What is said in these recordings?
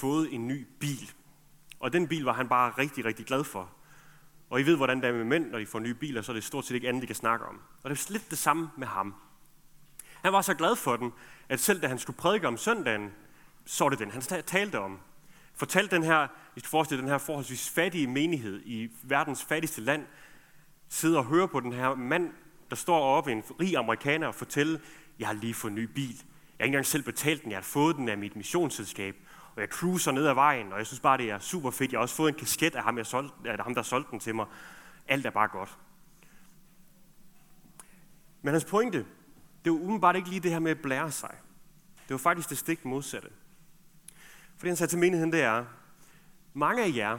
fået en ny bil. Og den bil var han bare rigtig, rigtig glad for. Og I ved, hvordan det er med mænd, når de får nye biler, så er det stort set ikke andet, de kan snakke om. Og det er lidt det samme med ham. Han var så glad for den, at selv da han skulle prædike om søndagen, så var det den, han talte om. Fortalte den her, hvis du forestiller den her forholdsvis fattige menighed i verdens fattigste land, sidde og høre på den her mand, der står oppe, en rig amerikaner, og fortælle, jeg har lige fået en ny bil. Jeg har ikke engang selv betalt den, jeg har fået den af mit missionsselskab. Og jeg cruiser ned ad vejen, og jeg synes bare, det er super fedt. Jeg har også fået en kasket af ham, jeg solgte, af ham der solgte den til mig. Alt er bare godt. Men hans pointe, det var umiddelbart ikke lige det her med at blære sig. Det var faktisk det stik modsatte. For det han sagde til menigheden, det er, mange af jer,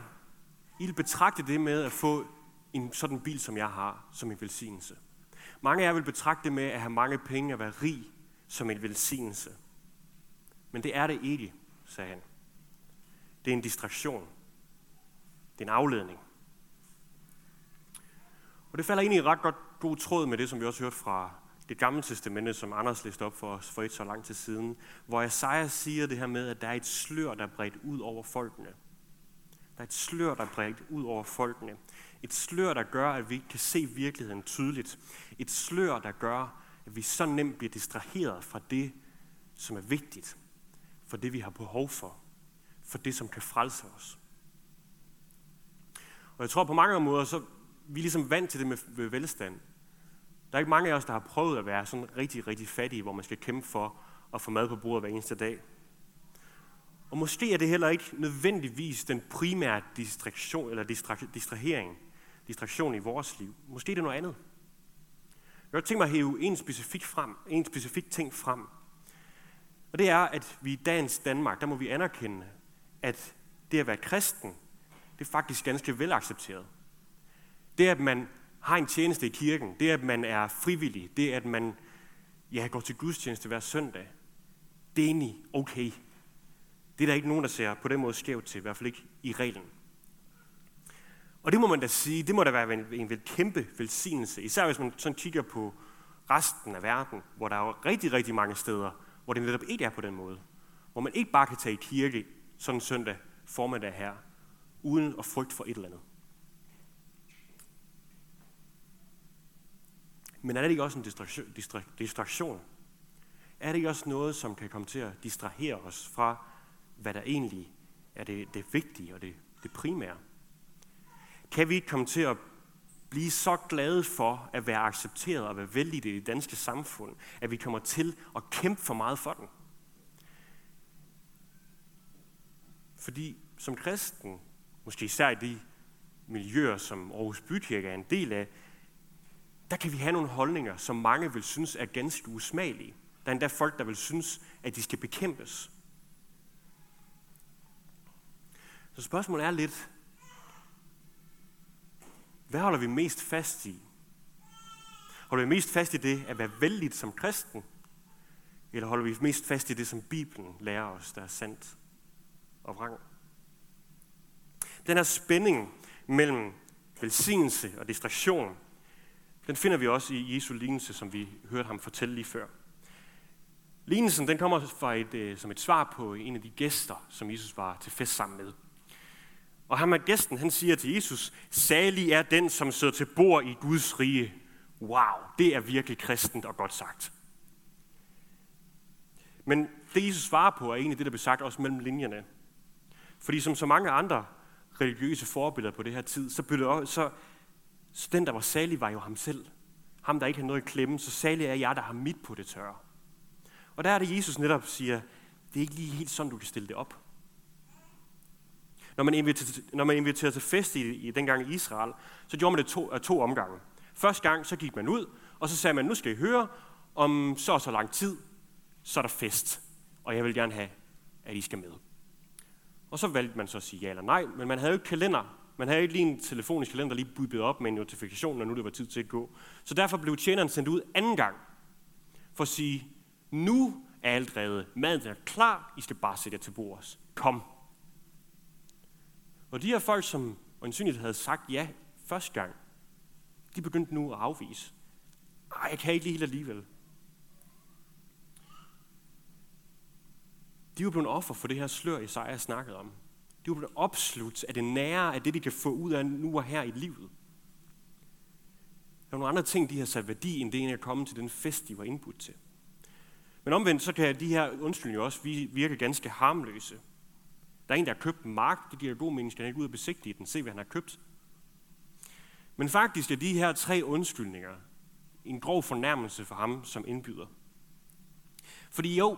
I vil betragte det med at få en sådan bil, som jeg har, som en velsignelse. Mange af jer vil betragte det med at have mange penge og være rig som en velsignelse. Men det er det ikke, sagde han. Det er en distraktion. Det er en afledning. Og det falder egentlig i ret godt god tråd med det, som vi også hørte fra det gamle testamente, som Anders læste op for os for et så lang tid siden, hvor Esajas siger det her med, at der er et slør, der er bredt ud over folkene. Der er et slør, der er bredt ud over folkene. Et slør, der gør, at vi kan se virkeligheden tydeligt. Et slør, der gør, at vi så nemt bliver distraheret fra det, som er vigtigt. For det, vi har behov for. For det, som kan frelse os. Og jeg tror på mange måder, så vi er ligesom vant til det med velstand. Der er ikke mange af os, der har prøvet at være sådan rigtig, rigtig fattige, hvor man skal kæmpe for at få mad på bordet hver eneste dag. Og måske er det heller ikke nødvendigvis den primære distraktion eller distra- distrahering, distraktion i vores liv. Måske er det noget andet. Jeg har tænkt mig at hæve en specifik, frem, en specifik ting frem. Og det er, at vi i dagens Danmark, der må vi anerkende, at det at være kristen, det er faktisk ganske velaccepteret. Det, at man har en tjeneste i kirken, det at man er frivillig, det at man ja, går til gudstjeneste hver søndag, det er egentlig okay. Det er der ikke nogen, der ser på den måde skævt til, i hvert fald ikke i reglen. Og det må man da sige, det må da være en, en, kæmpe velsignelse, især hvis man sådan kigger på resten af verden, hvor der er jo rigtig, rigtig mange steder, hvor det netop ikke er på den måde. Hvor man ikke bare kan tage i kirke sådan en søndag formiddag her, uden at frygte for et eller andet. Men er det ikke også en distraktion? distraktion? Er det ikke også noget, som kan komme til at distrahere os fra, hvad der egentlig er det, det vigtige og det, det primære? Kan vi ikke komme til at blive så glade for at være accepteret og være vældig i det danske samfund, at vi kommer til at kæmpe for meget for den? Fordi som kristen, måske især i de miljøer, som Aarhus Bykirke er en del af, der kan vi have nogle holdninger, som mange vil synes er ganske usmagelige. Der er endda folk, der vil synes, at de skal bekæmpes. Så spørgsmålet er lidt, hvad holder vi mest fast i? Holder vi mest fast i det at være vældigt som kristen? Eller holder vi mest fast i det, som Bibelen lærer os, der er sandt og vrang? Den her spænding mellem velsignelse og distraktion, den finder vi også i Jesu lignelse, som vi hørte ham fortælle lige før. Lignelsen den kommer fra et, øh, som et svar på en af de gæster, som Jesus var til fest sammen med. Og ham er gæsten, han siger til Jesus, salig er den, som sidder til bord i Guds rige. Wow, det er virkelig kristent og godt sagt. Men det Jesus svarer på, er egentlig det, der bliver sagt også mellem linjerne. Fordi som så mange andre religiøse forbilleder på det her tid, så, blev så så den, der var salig, var jo ham selv. Ham, der ikke havde noget i klemme. Så salig er jeg, der har mit på det tørre. Og der er det, Jesus netop siger, det er ikke lige helt sådan, du kan stille det op. Når man inviterer, når man inviterer til fest i, i dengang i Israel, så gjorde man det to, af to omgange. Første gang, så gik man ud, og så sagde man, nu skal I høre, om så og så lang tid, så er der fest, og jeg vil gerne have, at I skal med. Og så valgte man så at sige ja eller nej, men man havde jo ikke kalender man havde ikke lige en telefonisk kalender, der lige bubbede op med en notifikation, når nu det var tid til at gå. Så derfor blev tjeneren sendt ud anden gang, for at sige, nu er alt reddet. Maden er klar, I skal bare sætte jer til bordet. Kom. Og de her folk, som åndsynligt havde sagt ja første gang, de begyndte nu at afvise. Ej, jeg kan ikke lige helt alligevel. de var blevet offer for det her slør, Isaiah snakkede om. De var blevet opslugt af det nære, af det, de kan få ud af nu og her i livet. Der var nogle andre ting, de har sat værdi, end det ene at komme til den fest, de var indbudt til. Men omvendt, så kan de her undskyldninger også virke ganske harmløse. Der er en, der har købt en mark, det giver god mening, skal han ikke ud og besigtige den, se hvad han har købt. Men faktisk er de her tre undskyldninger en grov fornærmelse for ham som indbyder. Fordi jo,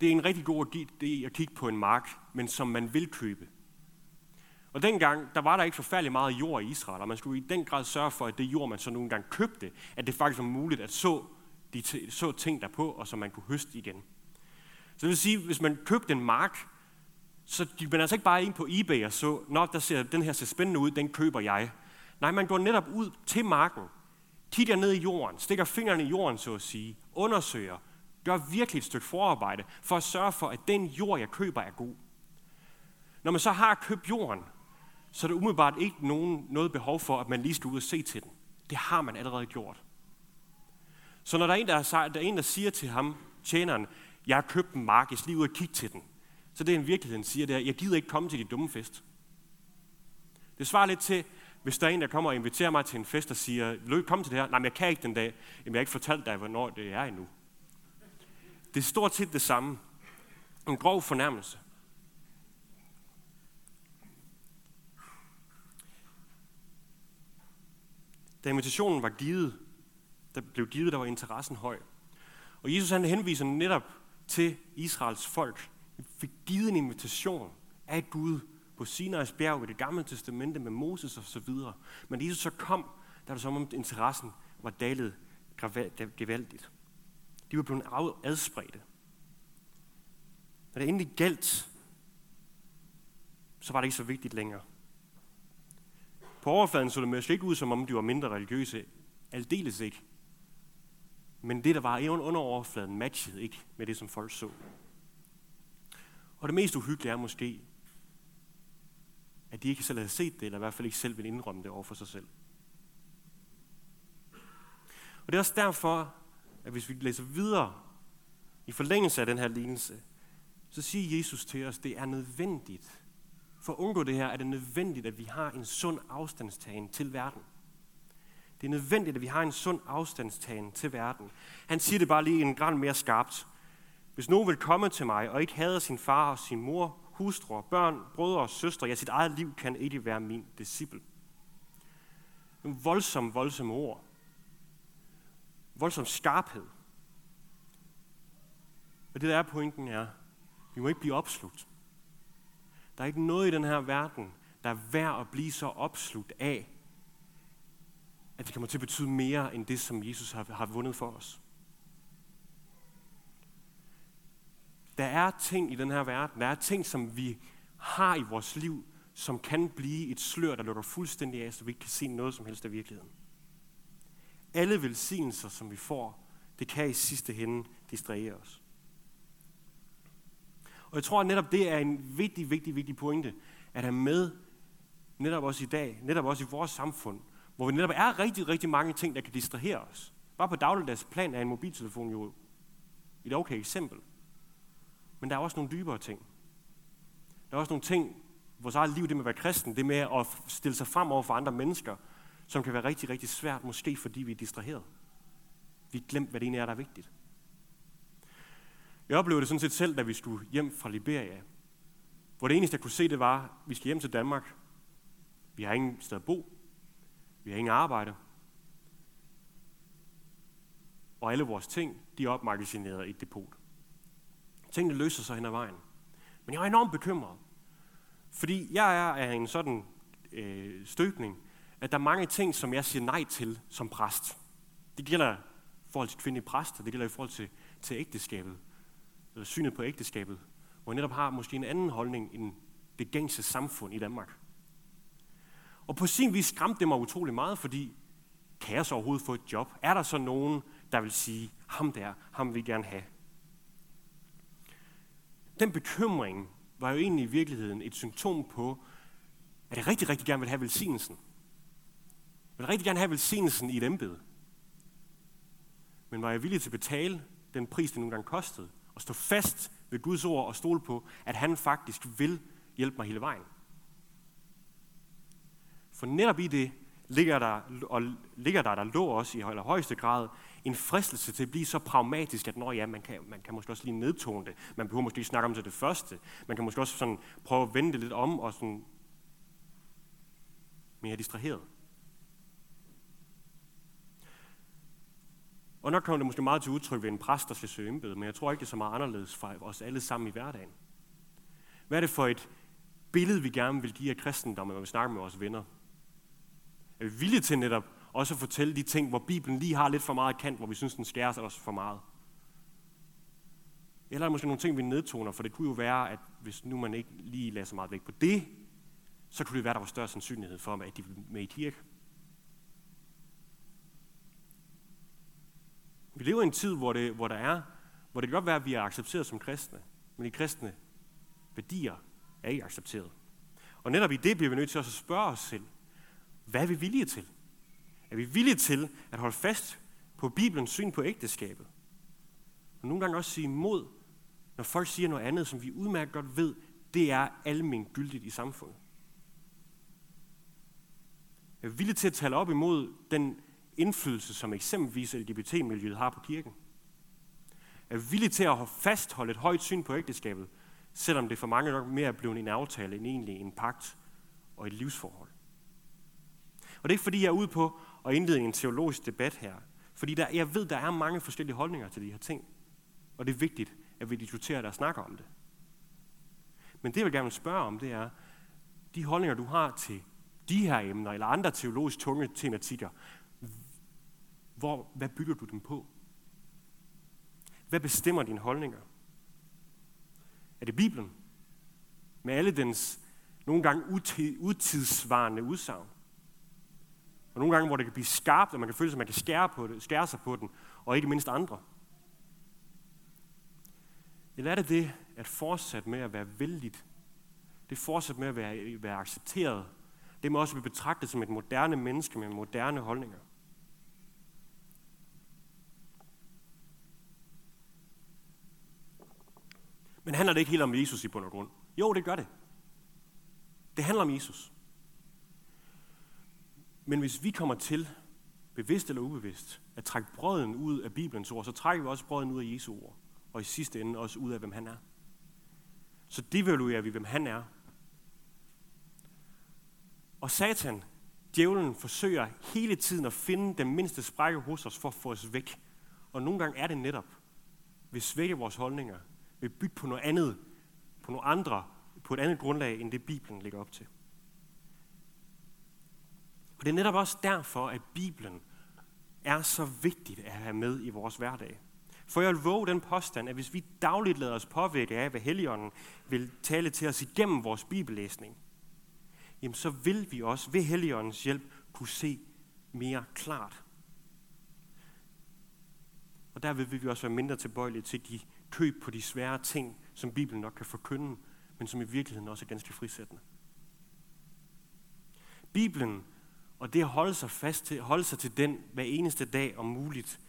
det er en rigtig god idé at kigge på en mark, men som man vil købe. Og dengang, der var der ikke forfærdelig meget jord i Israel, og man skulle i den grad sørge for, at det jord, man så nogle gange købte, at det faktisk var muligt at så, de så ting derpå, og så man kunne høste igen. Så det vil sige, hvis man købte en mark, så gik man altså ikke bare ind på eBay og så, nok der ser, den her ser spændende ud, den køber jeg. Nej, man går netop ud til marken, kigger ned i jorden, stikker fingrene i jorden, så at sige, undersøger, gør virkelig et stykke forarbejde for at sørge for, at den jord, jeg køber, er god. Når man så har købt jorden, så er der umiddelbart ikke nogen, noget behov for, at man lige skal ud og se til den. Det har man allerede gjort. Så når der er en, der, er, der, er en, der siger til ham, tjeneren, jeg har købt en mark, jeg skal lige ud og kigge til den. Så det, en virkeligheden siger, det er, jeg gider ikke komme til dit dumme fest. Det svarer lidt til, hvis der er en, der kommer og inviterer mig til en fest og siger, vil du ikke komme til det her? Nej, men jeg kan ikke den dag. Jamen, jeg har ikke fortalt dig, hvornår det er endnu. Det er stort set det samme. En grov fornærmelse. Da invitationen var givet, der blev givet, der var interessen høj. Og Jesus han henviser netop til Israels folk. Fik givet en invitation af Gud på Sinai's bjerg i det gamle testamente med Moses og så videre. Men Jesus så kom, der det som om interessen var dalet gevaldigt. De var blevet adspredte. Når det endelig galt, så var det ikke så vigtigt længere. På overfladen så det måske ikke ud, som om de var mindre religiøse. Aldeles ikke. Men det, der var under overfladen, matchede ikke med det, som folk så. Og det mest uhyggelige er måske, at de ikke selv havde set det, eller i hvert fald ikke selv vil indrømme det over for sig selv. Og det er også derfor, at hvis vi læser videre i forlængelse af den her lignelse, så siger Jesus til os, at det er nødvendigt. For at undgå det her, er det nødvendigt, at vi har en sund afstandstagen til verden. Det er nødvendigt, at vi har en sund afstandstagen til verden. Han siger det bare lige en grad mere skarpt. Hvis nogen vil komme til mig og ikke hader sin far og sin mor, hustru, børn, brødre og søstre, ja, sit eget liv kan ikke være min disciple. En voldsom, voldsom ord. Voldsom skarphed. Og det der er pointen er, vi må ikke blive opslugt. Der er ikke noget i den her verden, der er værd at blive så opslugt af, at det kommer til at betyde mere end det, som Jesus har, har vundet for os. Der er ting i den her verden, der er ting, som vi har i vores liv, som kan blive et slør, der lukker fuldstændig af, så vi ikke kan se noget som helst af virkeligheden. Alle velsignelser, som vi får, det kan i sidste hende distrahere os. Og jeg tror, at netop det er en vigtig, vigtig, vigtig pointe, at have med netop også i dag, netop også i vores samfund, hvor vi netop er rigtig, rigtig mange ting, der kan distrahere os. Bare på dagligdags plan er en mobiltelefon jo et okay eksempel. Men der er også nogle dybere ting. Der er også nogle ting, vores eget liv, det med at være kristen, det med at stille sig frem over for andre mennesker, som kan være rigtig, rigtig svært, måske fordi vi er distraheret. Vi har glemt, hvad det egentlig er, der er vigtigt. Jeg oplevede det sådan set selv, da vi skulle hjem fra Liberia. Hvor det eneste, jeg kunne se, det var, at vi skal hjem til Danmark. Vi har ingen sted at bo. Vi har ingen arbejde. Og alle vores ting, de er opmagasineret i et depot. Tingene løser sig hen ad vejen. Men jeg er enormt bekymret. Fordi jeg er af en sådan øh, støbning, at der er mange ting, som jeg siger nej til som præst. Det gælder i forhold til kvindelige præster, det gælder i forhold til, til ægteskabet, eller synet på ægteskabet, hvor jeg netop har måske en anden holdning end det gængse samfund i Danmark. Og på sin vis skræmte det mig utrolig meget, fordi kan jeg så overhovedet få et job? Er der så nogen, der vil sige, ham der, ham vil vi gerne have? Den bekymring var jo egentlig i virkeligheden et symptom på, at jeg rigtig, rigtig gerne vil have velsignelsen. Jeg vil rigtig gerne have velsignelsen i et embede. Men var jeg villig til at betale den pris, det nogle gange kostede, og stå fast ved Guds ord og stole på, at han faktisk vil hjælpe mig hele vejen. For netop i det ligger der, og ligger der, der lå også i højeste grad, en fristelse til at blive så pragmatisk, at når ja, man kan, man kan måske også lige nedtone det. Man behøver måske ikke snakke om det, det første. Man kan måske også sådan prøve at vende det lidt om og sådan mere distraheret. Og nok kommer det måske meget til udtryk ved en præst, der skal søge embede, men jeg tror ikke, det er så meget anderledes for os alle sammen i hverdagen. Hvad er det for et billede, vi gerne vil give af kristendommen, når vi snakker med vores venner? Er vi villige til netop også at fortælle de ting, hvor Bibelen lige har lidt for meget kant, hvor vi synes, den skærer sig også for meget? Eller er der måske nogle ting, vi nedtoner, for det kunne jo være, at hvis nu man ikke lige lader så meget væk på det, så kunne det være, at der var større sandsynlighed for, at de ville med i kirke. Vi lever i en tid, hvor, det, hvor, der er, hvor det kan godt være, at vi er accepteret som kristne, men de kristne værdier er ikke accepteret. Og netop i det bliver vi nødt til også at spørge os selv, hvad er vi villige til? Er vi villige til at holde fast på Bibelens syn på ægteskabet? Og nogle gange også sige imod, når folk siger noget andet, som vi udmærket godt ved, det er almen gyldigt i samfundet. Er vi villige til at tale op imod den indflydelse, som eksempelvis LGBT-miljøet har på kirken? Er vi villige til at fastholde et højt syn på ægteskabet, selvom det for mange nok mere er blevet en aftale end egentlig en pagt og et livsforhold? Og det er ikke fordi, jeg er ude på at indlede en teologisk debat her, fordi der, jeg ved, der er mange forskellige holdninger til de her ting, og det er vigtigt, at vi diskuterer det og snakker om det. Men det, jeg vil gerne spørge om, det er, de holdninger, du har til de her emner, eller andre teologisk tunge tematikker, hvor, hvad bygger du dem på? Hvad bestemmer dine holdninger? Er det Bibelen? Med alle dens nogle gange utidsvarende udsagn? Og nogle gange, hvor det kan blive skarpt, og man kan føle sig, at man kan skære, på det, skære sig på den, og ikke mindst andre. Eller er det det at fortsætte med at være vældigt? Det fortsætte med at være, være accepteret. Det må også blive betragtet som et moderne menneske med moderne holdninger. Men handler det ikke helt om Jesus i bund og grund? Jo, det gør det. Det handler om Jesus. Men hvis vi kommer til, bevidst eller ubevidst, at trække brøden ud af Bibelens ord, så trækker vi også brøden ud af Jesu ord, og i sidste ende også ud af, hvem han er. Så devaluerer vi, hvem han er. Og Satan, djævlen, forsøger hele tiden at finde den mindste sprække hos os for at få os væk. Og nogle gange er det netop ved svække vores holdninger, ved bygge på noget andet, på nogle andre, på et andet grundlag, end det Bibelen lægger op til. Og det er netop også derfor, at Bibelen er så vigtigt at have med i vores hverdag. For jeg vil våge den påstand, at hvis vi dagligt lader os påvirke af, hvad Helligånden vil tale til os igennem vores bibellæsning, jamen så vil vi også ved Helligåndens hjælp kunne se mere klart. Og derved vil vi også være mindre tilbøjelige til at give køb på de svære ting, som Bibelen nok kan forkynde, men som i virkeligheden også er ganske frisættende. Bibelen og det at holde sig fast til, holde sig til den hver eneste dag om muligt,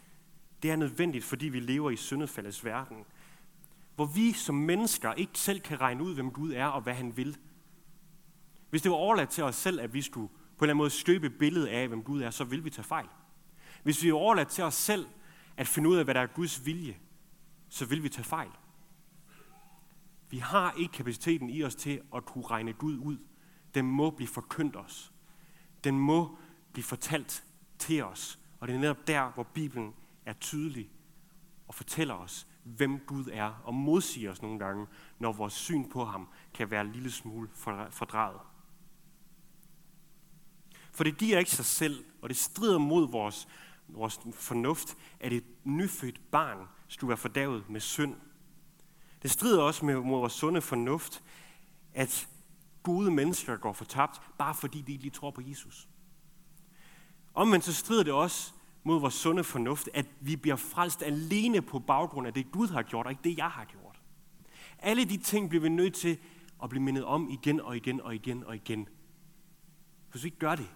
det er nødvendigt, fordi vi lever i syndefaldets verden, hvor vi som mennesker ikke selv kan regne ud, hvem Gud er og hvad han vil. Hvis det var overladt til os selv, at vi skulle på en eller anden måde støbe billedet af, hvem Gud er, så vil vi tage fejl. Hvis vi er overladt til os selv at finde ud af, hvad der er Guds vilje, så vil vi tage fejl. Vi har ikke kapaciteten i os til at kunne regne Gud ud. Den må blive forkyndt os den må blive fortalt til os. Og det er netop der, hvor Bibelen er tydelig og fortæller os, hvem Gud er, og modsiger os nogle gange, når vores syn på ham kan være en lille smule fordrejet. For det giver ikke sig selv, og det strider mod vores, vores fornuft, at et nyfødt barn skulle være fordavet med synd. Det strider også mod vores sunde fornuft, at gode mennesker går fortabt, bare fordi de ikke lige tror på Jesus. Omvendt så strider det også mod vores sunde fornuft, at vi bliver frelst alene på baggrund af det, Gud har gjort, og ikke det, jeg har gjort. Alle de ting bliver vi nødt til at blive mindet om igen og igen og igen og igen. Hvis vi ikke gør det,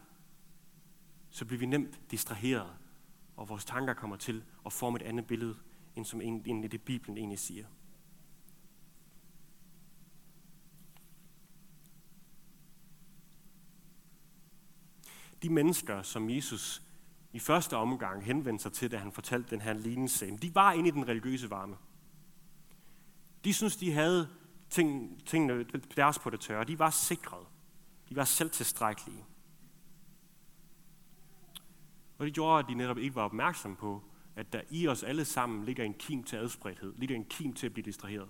så bliver vi nemt distraheret, og vores tanker kommer til at forme et andet billede, end, som, end det Bibelen egentlig siger. De mennesker, som Jesus i første omgang henvendte sig til, da han fortalte den her lignelse, de var inde i den religiøse varme. De synes, de havde ting, tingene deres på det tørre. De var sikret. De var selvtilstrækkelige. Og det gjorde, at de netop ikke var opmærksomme på, at der i os alle sammen ligger en kim til adspredthed, ligger en kim til at blive distraheret.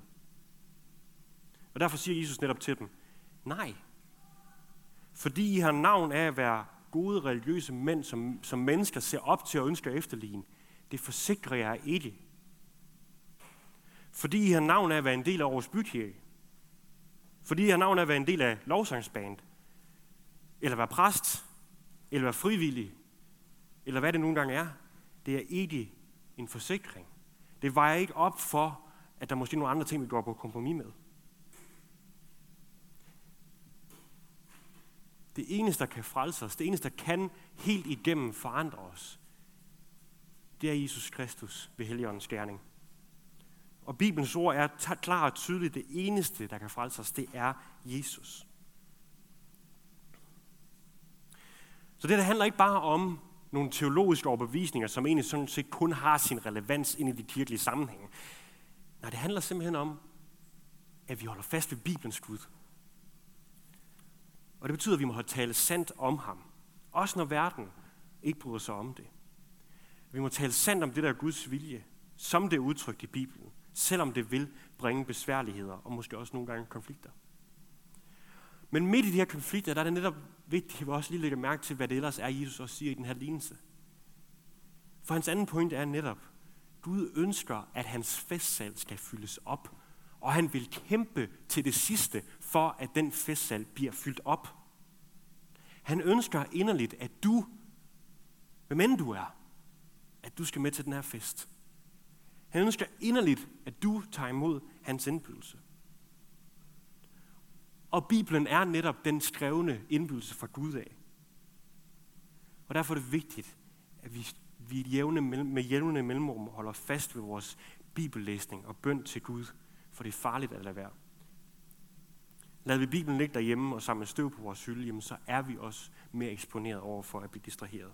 Og derfor siger Jesus netop til dem, nej, fordi I har navn af at være gode religiøse mænd, som, som mennesker ser op til og ønsker at efterligne, det forsikrer jeg ikke. Fordi I har navn af at være en del af vores bykirke, fordi I har navn af at være en del af lovsangsband, eller være præst, eller være frivillig, eller hvad det nogle gange er, det er ikke en forsikring. Det vejer ikke op for, at der måske er nogle andre ting, vi går på kompromis med. Det eneste, der kan frelse os, det eneste, der kan helt igennem forandre os, det er Jesus Kristus ved Helligåndens gerning. Og Bibelens ord er klart og tydeligt, det eneste, der kan frelse os, det er Jesus. Så det der handler ikke bare om nogle teologiske overbevisninger, som egentlig sådan set kun har sin relevans ind i de kirkelige sammenhænge. Nej, det handler simpelthen om, at vi holder fast ved Bibelens Gud. Og det betyder, at vi må tale sandt om ham. Også når verden ikke bryder sig om det. Vi må tale sandt om det, der er Guds vilje, som det er udtrykt i Bibelen, selvom det vil bringe besværligheder og måske også nogle gange konflikter. Men midt i de her konflikter, der er det netop vigtigt, at vi også lige lægger mærke til, hvad det ellers er, Jesus også siger i den her lignelse. For hans anden point er netop, Gud ønsker, at hans festsal skal fyldes op, og han vil kæmpe til det sidste, for at den festsal bliver fyldt op. Han ønsker inderligt, at du, hvem end du er, at du skal med til den her fest. Han ønsker inderligt, at du tager imod hans indbydelse. Og Bibelen er netop den skrevne indbydelse fra Gud af. Og derfor er det vigtigt, at vi, vi jævne, med jævne mellemrum holder fast ved vores bibellæsning og bøn til Gud, for det er farligt at lade være. Lad vi Bibelen ligge derhjemme og samle støv på vores hylde, jamen, så er vi også mere eksponeret over for at blive distraheret.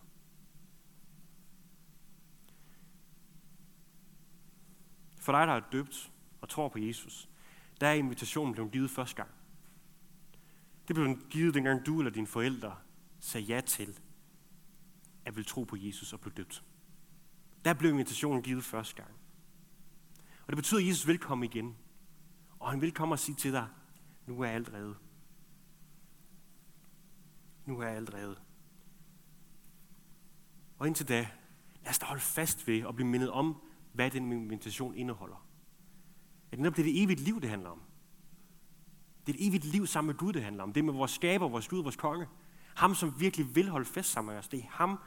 For dig, der er døbt og tror på Jesus, der er invitationen blevet givet første gang. Det blev givet dengang du eller dine forældre sagde ja til at vil tro på Jesus og blive døbt. Der blev invitationen givet første gang. Og det betyder, at Jesus vil komme igen. Og han vil komme og sige til dig, nu er alt reddet. Nu er alt reddet. Og indtil da, lad os da holde fast ved og blive mindet om, hvad den invitation indeholder. At det er det evigt liv, det handler om. Det er et evigt liv sammen med Gud, det handler om. Det er med vores skaber, vores Gud, vores konge. Ham, som virkelig vil holde fest sammen med os. Det er ham,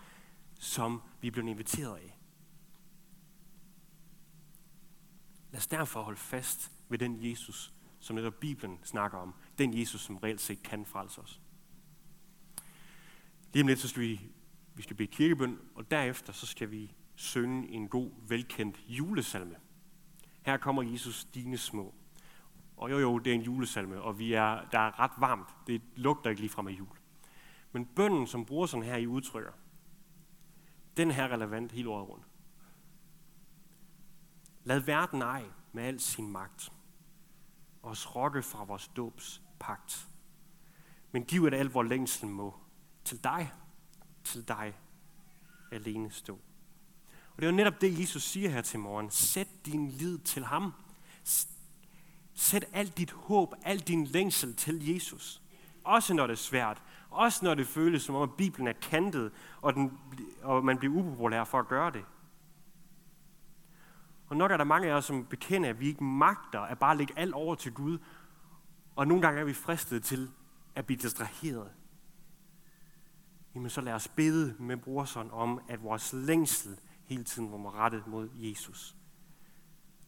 som vi er blevet inviteret af. Lad os derfor holde fast ved den Jesus, som netop Bibelen snakker om. Den Jesus, som reelt set kan frelse os. Lige om lidt, så skal vi, vi skal bede kirkebøn, og derefter så skal vi synge en god, velkendt julesalme. Her kommer Jesus dine små. Og jo, jo, det er en julesalme, og vi er, der er ret varmt. Det lugter ikke lige fra jul. Men bønden, som bruger sådan her i udtrykker, den her relevant hele året rundt. Lad verden ej med al sin magt, os rokke fra vores dåbs pagt. Men giv et alt, hvor længsel må, til dig, til dig alene stå. Og det er jo netop det, Jesus siger her til morgen. Sæt din lid til ham. Sæt alt dit håb, al din længsel til Jesus. Også når det er svært. Også når det føles som om, at Bibelen er kantet, og, den, og man bliver upopulær for at gøre det. Og nok er der mange af os, som bekender, at vi ikke magter at bare lægge alt over til Gud. Og nogle gange er vi fristet til at blive distraheret. Jamen så lad os bede med brorson om, at vores længsel hele tiden må rettet mod Jesus.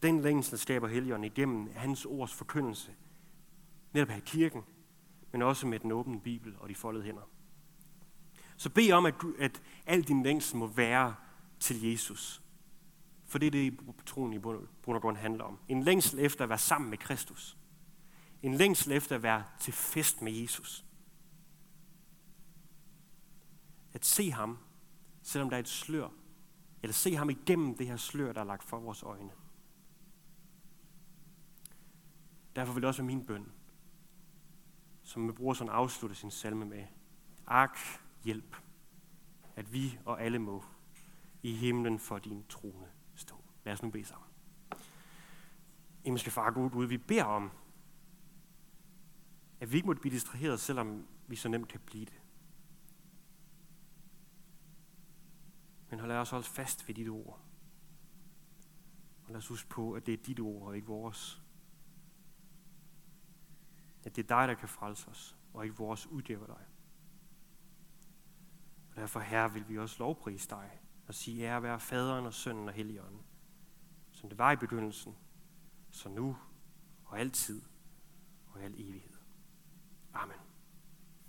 Den længsel skaber Helligånden igennem hans ords forkyndelse. Netop her i kirken, men også med den åbne Bibel og de foldede hænder. Så bed om, at, at al din længsel må være til Jesus. For det er det, troen i bund og grund handler om. En længsel efter at være sammen med Kristus. En længsel efter at være til fest med Jesus. At se ham, selvom der er et slør. Eller se ham igennem det her slør, der er lagt for vores øjne. Derfor vil det også være min bøn, som med bror sådan sin salme med. Ak, hjælp, at vi og alle må i himlen for din trone. Lad os nu bede sammen. Himmelske far Gud, Gud, vi beder om, at vi ikke måtte blive distraheret, selvom vi så nemt kan blive det. Men lad os holde fast ved dit ord. Og lad os huske på, at det er dit ord og ikke vores. At det er dig, der kan frelse os, og ikke vores uddæver dig. Og derfor, Herre, vil vi også lovprise dig og sige ære være faderen og sønnen og helligånden, som det var i begyndelsen, så nu og altid og i al evighed.